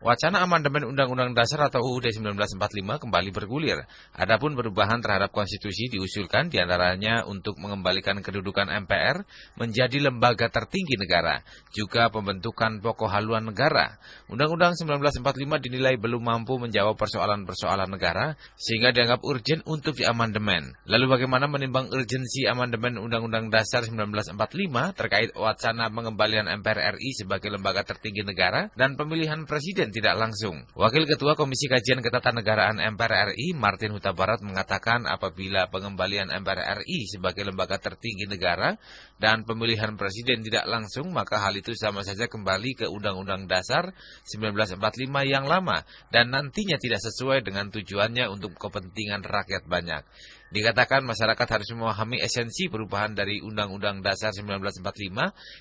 Wacana amandemen Undang-Undang Dasar atau UUD 1945 kembali bergulir. Adapun perubahan terhadap konstitusi diusulkan di antaranya untuk mengembalikan kedudukan MPR menjadi lembaga tertinggi negara, juga pembentukan pokok haluan negara. Undang-Undang 1945 dinilai belum mampu menjawab persoalan-persoalan negara sehingga dianggap urgent untuk diamandemen. Lalu bagaimana menimbang urgensi amandemen Undang-Undang Dasar 1945 terkait wacana pengembalian MPR RI sebagai lembaga tertinggi negara dan pemilihan presiden tidak langsung. Wakil Ketua Komisi Kajian Ketatanegaraan MPR RI, Martin Huta Barat mengatakan apabila pengembalian MPR RI sebagai lembaga tertinggi negara dan pemilihan presiden tidak langsung, maka hal itu sama saja kembali ke Undang-Undang Dasar 1945 yang lama dan nantinya tidak sesuai dengan tujuannya untuk kepentingan rakyat banyak. Dikatakan masyarakat harus memahami esensi perubahan dari Undang-Undang Dasar 1945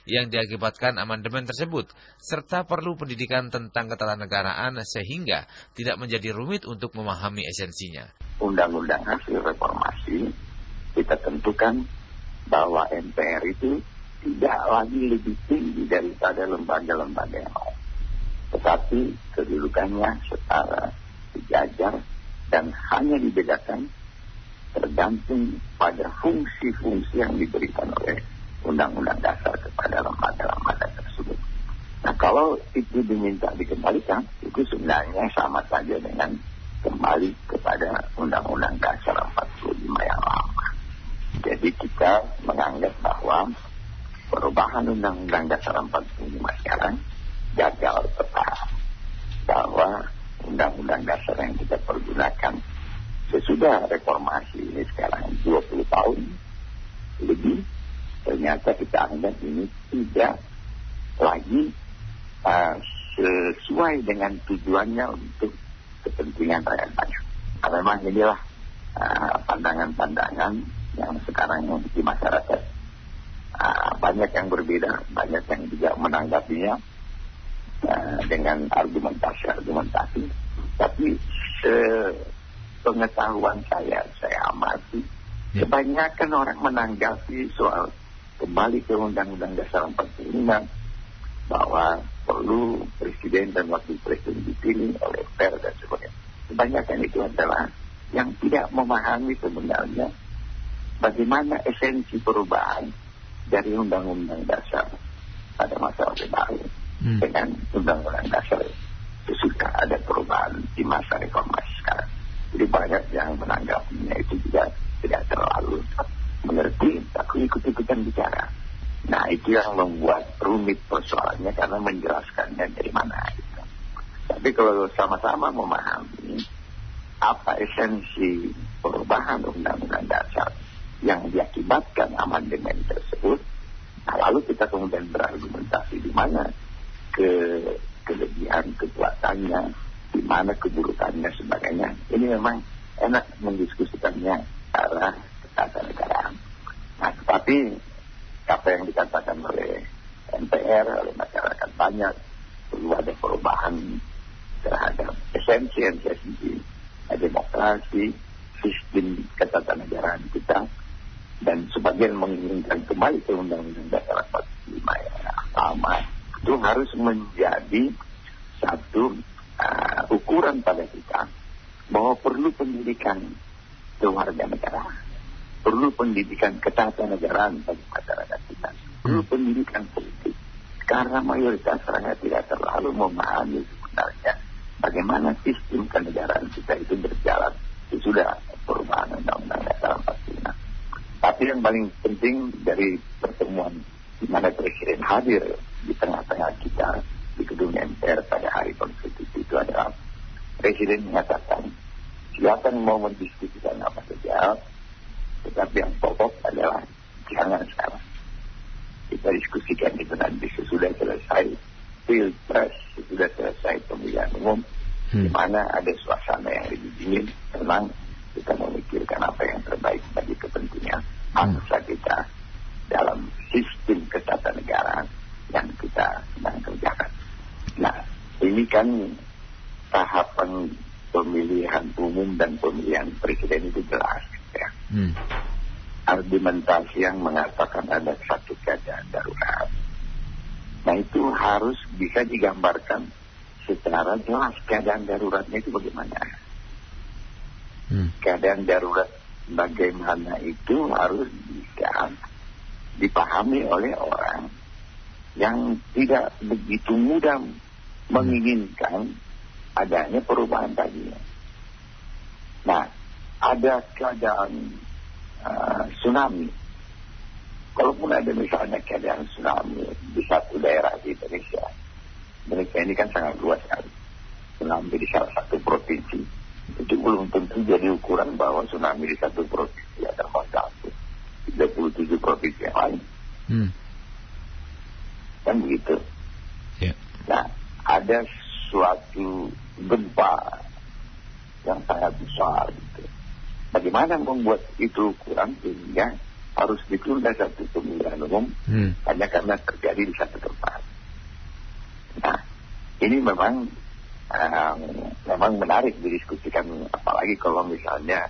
yang diakibatkan amandemen tersebut, serta perlu pendidikan tentang ketatanegaraan sehingga tidak menjadi rumit untuk memahami esensinya. Undang-undang hasil reformasi kita tentukan bahwa MPR itu tidak lagi lebih tinggi daripada lembaga-lembaga yang lain. Tetapi kedudukannya setara sejajar dan hanya dibedakan tergantung pada fungsi-fungsi yang diberikan oleh Undang-Undang Dasar kepada lembaga-lembaga tersebut. Nah kalau itu diminta dikembalikan, itu sebenarnya sama saja dengan kembali kepada Undang-Undang Dasar 45 yang lama. Jadi kita menganggap bahwa perubahan Undang-Undang Dasar 45 sekarang gagal tepat. Bahwa Undang-Undang Dasar yang kita pergunakan sesudah reformasi ini sekarang 20 tahun lebih ternyata kita anggap ini tidak lagi uh, sesuai dengan tujuannya untuk kepentingan rakyat banyak. Nah, memang inilah pandangan-pandangan uh, yang sekarang di masyarakat uh, banyak yang berbeda, banyak yang juga menanggapinya uh, dengan argumentasi-argumentasi. Tapi se pengetahuan saya, saya amati, ya. kebanyakan orang menanggapi soal kembali ke Undang-Undang Dasar 45 bahwa perlu presiden dan wakil presiden dipilih oleh per dan sebagainya. Kebanyakan itu adalah yang tidak memahami sebenarnya bagaimana esensi perubahan dari Undang-Undang Dasar pada masa Orde Baru hmm. dengan Undang-Undang Dasar sesudah ada perubahan di masa reformasi. Jadi banyak yang menanggapinya itu juga tidak terlalu mengerti, tapi ikut-ikutan bicara. Nah itu yang membuat rumit persoalannya karena menjelaskannya dari mana gitu. Tapi kalau sama-sama memahami apa esensi perubahan undang-undang dasar yang diakibatkan amandemen tersebut, nah lalu kita kemudian berargumentasi di mana ke kelebihan kekuatannya, di mana keburukannya sebagainya. Ini memang enak mendiskusikannya arah ketatanegaraan. Nah, tetapi apa yang dikatakan oleh MPR, oleh masyarakat banyak, perlu ada perubahan terhadap esensi esensi demokrasi, sistem ketatanegaraan kita, dan sebagian menginginkan kembali ke Undang-Undang Dasar 45 yang lama, itu harus menjadi satu uh, ukuran pada kita bahwa perlu pendidikan keluarga negara, perlu pendidikan ketatanegaraan bagi masyarakat kita, perlu hmm. pendidikan politik. Karena mayoritas rakyat tidak terlalu memahami sebenarnya bagaimana sistem kenegaraan kita itu berjalan. Itu sudah perubahan Undang-Undang Dasar 45. Tapi yang paling penting dari pertemuan di mana Presiden hadir di tengah-tengah kita di gedung MPR pada hari konstitusi itu adalah Presiden mengatakan silakan mau mendiskusikan apa saja tetapi yang pokok adalah jangan sekarang kita diskusikan itu nanti sesudah selesai pilpres sesudah selesai pemilihan umum hmm. di mana ada suasana yang lebih dingin tenang kita memikirkan apa yang terbaik bagi kepentingan bangsa hmm. kita dalam sistem ketatanegaraan yang kita sedang kerjakan. Nah, ini kan tahapan pemilihan umum dan pemilihan presiden itu jelas. Ya. Hmm. Argumentasi yang mengatakan ada satu keadaan darurat. Nah itu harus bisa digambarkan secara jelas keadaan daruratnya itu bagaimana. Hmm. Keadaan darurat bagaimana itu harus bisa dipahami oleh orang yang tidak begitu mudah menginginkan adanya perubahan tadi. Nah, ada keadaan uh, tsunami. Kalaupun ada misalnya keadaan tsunami di satu daerah di Indonesia, Indonesia ini kan sangat luas sekali. Tsunami di salah satu provinsi, itu belum tentu jadi ukuran bahwa tsunami di satu provinsi ada satu, 37 provinsi yang lain. Hmm. Kan begitu. Yeah. Nah, ada suatu gempa yang sangat besar gitu. Bagaimana membuat itu kurang sehingga harus ditunda satu pemilihan umum Hmm. hanya karena terjadi di satu tempat. Nah, ini memang um, memang menarik didiskusikan apalagi kalau misalnya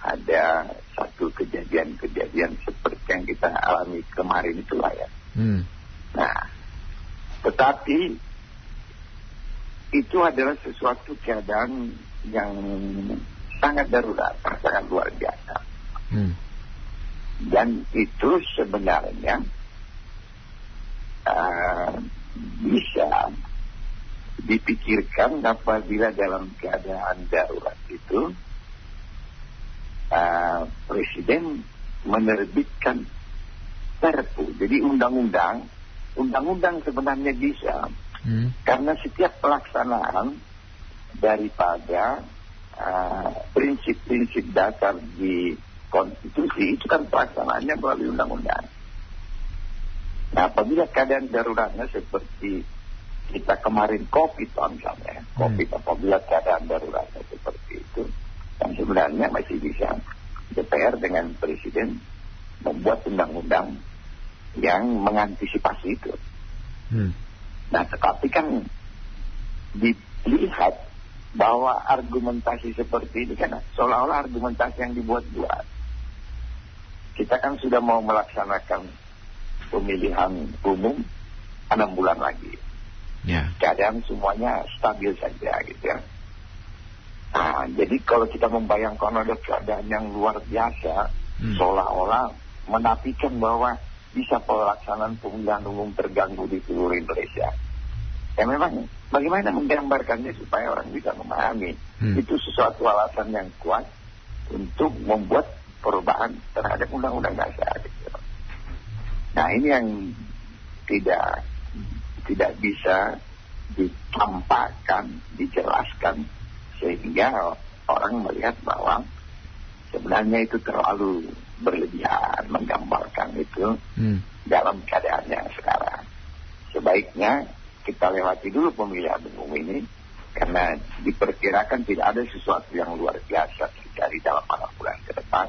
ada satu kejadian-kejadian seperti yang kita alami kemarin itulah ya. Hmm. Nah, tetapi itu adalah sesuatu keadaan yang sangat darurat, sangat luar biasa. Hmm. Dan itu sebenarnya uh, bisa dipikirkan apabila dalam keadaan darurat itu uh, Presiden menerbitkan perpu. Jadi undang-undang, undang-undang sebenarnya bisa Hmm. karena setiap pelaksanaan daripada uh, prinsip-prinsip dasar di konstitusi itu kan pelaksanaannya melalui undang-undang. Nah, apabila keadaan daruratnya seperti kita kemarin COVID misalnya, COVID apabila keadaan daruratnya seperti itu, dan sebenarnya masih bisa DPR dengan Presiden membuat undang-undang yang mengantisipasi itu. Hmm. Nah, tetapi kan dilihat bahwa argumentasi seperti ini kan seolah-olah argumentasi yang dibuat-buat. Kita kan sudah mau melaksanakan pemilihan umum enam bulan lagi. Ya. Keadaan semuanya stabil saja gitu ya. Nah, jadi kalau kita membayangkan ada keadaan yang luar biasa, Hmm. seolah-olah menafikan bahwa bisa pelaksanaan pemilihan umum terganggu di seluruh Indonesia. Ya memang bagaimana menggambarkannya supaya orang bisa memahami Hmm. itu sesuatu alasan yang kuat untuk membuat perubahan terhadap undang-undang dasar. Gitu. Nah ini yang tidak tidak bisa ditampakkan, dijelaskan sehingga orang melihat bahwa sebenarnya itu terlalu berlebihan menggambarkan itu Hmm. dalam keadaannya sekarang. Sebaiknya kita lewati dulu pemilihan umum ini karena diperkirakan tidak ada sesuatu yang luar biasa terjadi dalam beberapa bulan ke depan.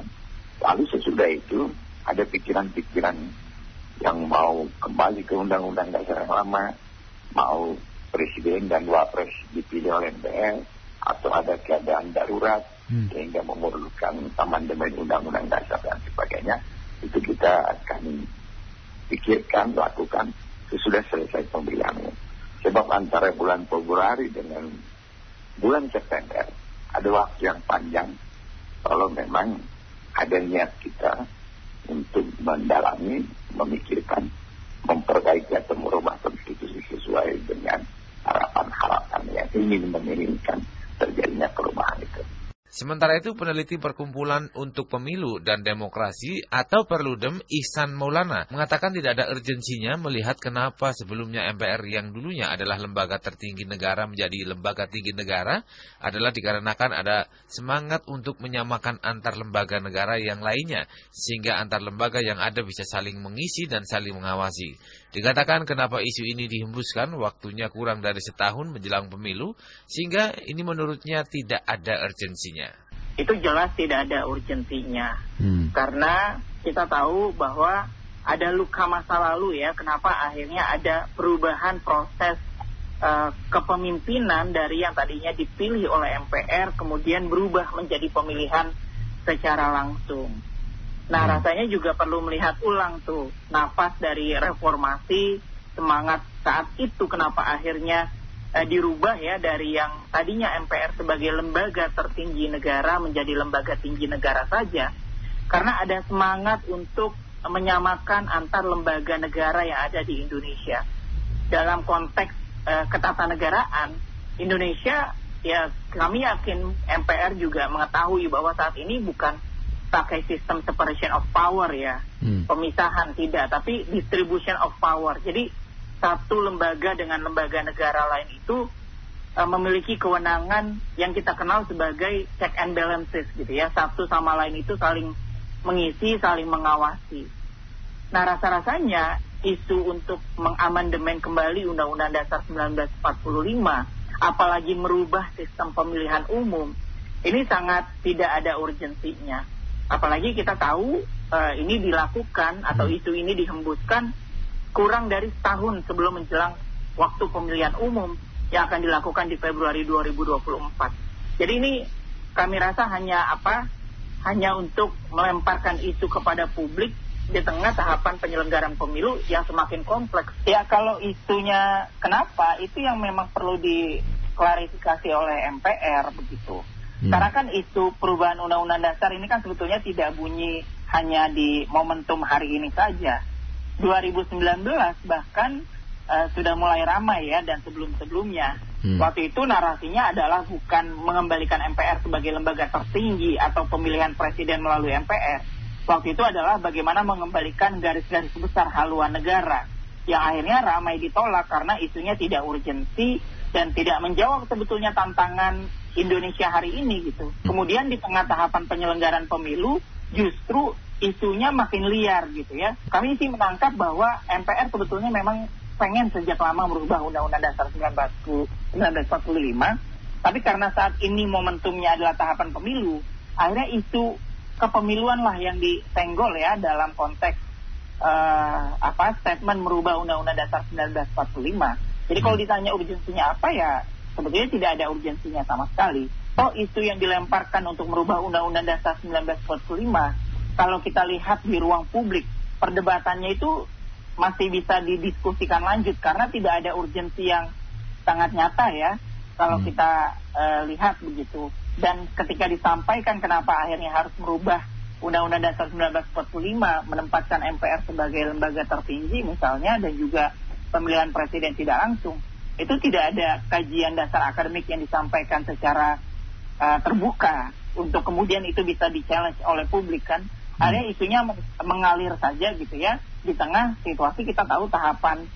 Lalu sesudah itu ada pikiran-pikiran yang mau kembali ke undang-undang dasar yang lama, mau presiden dan wapres dipilih oleh MPR, atau ada keadaan darurat Hmm. sehingga memerlukan amandemen undang-undang dasar dan sebagainya, itu kita akan pikirkan, lakukan sesudah selesai umum. Sebab antara bulan Februari dengan bulan September ada waktu yang panjang kalau memang ada niat kita untuk mendalami, memikirkan, memperbaiki atau merubah konstitusi sesuai dengan harapan-harapan yang ingin menginginkan. Sementara itu peneliti Perkumpulan untuk Pemilu dan Demokrasi atau Perludem Ihsan Maulana mengatakan tidak ada urgensinya melihat kenapa sebelumnya MPR yang dulunya adalah lembaga tertinggi negara menjadi lembaga tinggi negara adalah dikarenakan ada semangat untuk menyamakan antar lembaga negara yang lainnya sehingga antar lembaga yang ada bisa saling mengisi dan saling mengawasi. Dikatakan kenapa isu ini dihembuskan waktunya kurang dari setahun menjelang pemilu sehingga ini menurutnya tidak ada urgensinya. itu jelas tidak ada urgensinya Hmm. karena kita tahu bahwa ada luka masa lalu ya kenapa akhirnya ada perubahan proses eh, kepemimpinan dari yang tadinya dipilih oleh MPR kemudian berubah menjadi pemilihan secara langsung. Nah, Hmm. rasanya juga perlu melihat ulang tuh nafas dari reformasi, semangat saat itu kenapa akhirnya uh, dirubah ya dari yang tadinya MPR sebagai lembaga tertinggi negara menjadi lembaga tinggi negara saja karena ada semangat untuk menyamakan antar lembaga negara yang ada di Indonesia dalam konteks uh, ketatanegaraan Indonesia ya kami yakin MPR juga mengetahui bahwa saat ini bukan pakai sistem separation of power ya. Hmm. pemisahan tidak. Tapi distribution of power. Jadi satu lembaga dengan lembaga negara lain itu uh, memiliki kewenangan yang kita kenal sebagai check and balances gitu ya. Satu sama lain itu saling mengisi saling mengawasi. Nah rasa-rasanya isu untuk mengamandemen kembali Undang-Undang Dasar 1945 apalagi merubah sistem pemilihan umum, ini sangat tidak ada urgensinya. Apalagi kita tahu uh, ini dilakukan atau hmm. isu ini dihembuskan kurang dari setahun sebelum menjelang waktu pemilihan umum yang akan dilakukan di Februari 2024. Jadi ini kami rasa hanya apa? Hanya untuk melemparkan isu kepada publik di tengah tahapan penyelenggaraan pemilu yang semakin kompleks. Ya kalau isunya kenapa itu yang memang perlu diklarifikasi oleh MPR begitu. Hmm. Karena kan isu perubahan undang-undang dasar ini kan sebetulnya tidak bunyi hanya di momentum hari ini saja. 2019 bahkan uh, sudah mulai ramai ya dan sebelum-sebelumnya. Hmm. Waktu itu narasinya adalah bukan mengembalikan MPR sebagai lembaga tertinggi atau pemilihan presiden melalui MPR, waktu itu adalah bagaimana mengembalikan garis-garis besar haluan negara yang akhirnya ramai ditolak karena isunya tidak urgensi dan tidak menjawab sebetulnya tantangan Indonesia hari ini gitu. Hmm. Kemudian di tengah tahapan penyelenggaraan pemilu justru isunya makin liar gitu ya. Kami sih menangkap bahwa MPR sebetulnya memang pengen sejak lama merubah Undang-Undang Dasar 1945, tapi karena saat ini momentumnya adalah tahapan pemilu, akhirnya isu kepemiluan lah yang disenggol ya dalam konteks uh, apa statement merubah Undang-Undang Dasar 1945. Jadi kalau hmm. ditanya urgensinya apa ya sebetulnya tidak ada urgensinya sama sekali. Oh isu yang dilemparkan untuk merubah Undang-Undang Dasar 1945 kalau kita lihat di ruang publik perdebatannya itu masih bisa didiskusikan lanjut karena tidak ada urgensi yang sangat nyata ya kalau hmm. kita uh, lihat begitu. Dan ketika disampaikan kenapa akhirnya harus merubah Undang-Undang Dasar 1945 menempatkan MPR sebagai lembaga tertinggi misalnya dan juga pemilihan presiden tidak langsung, itu tidak ada kajian dasar akademik yang disampaikan secara uh, terbuka untuk kemudian itu bisa di-challenge oleh publik kan. Hmm. Ada isunya mengalir saja gitu ya di tengah situasi kita tahu tahapan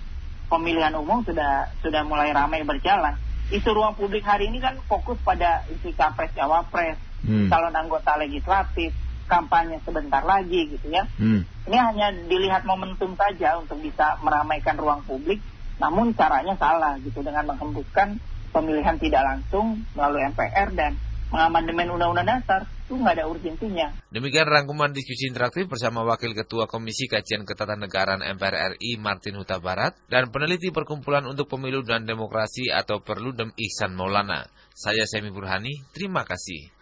pemilihan umum sudah sudah mulai ramai berjalan isu ruang publik hari ini kan fokus pada isu capres cawapres, hmm. calon anggota legislatif, kampanye sebentar lagi gitu ya. Hmm. Ini hanya dilihat momentum saja untuk bisa meramaikan ruang publik, namun caranya salah gitu dengan menghembuskan pemilihan tidak langsung melalui MPR dan mengamandemen undang-undang dasar itu nggak ada urgensinya. Demikian rangkuman diskusi interaktif bersama Wakil Ketua Komisi Kajian Ketatanegaraan MPR RI Martin Huta Barat dan peneliti Perkumpulan untuk Pemilu dan Demokrasi atau Perludem Ihsan Maulana. Saya Semi Burhani, terima kasih.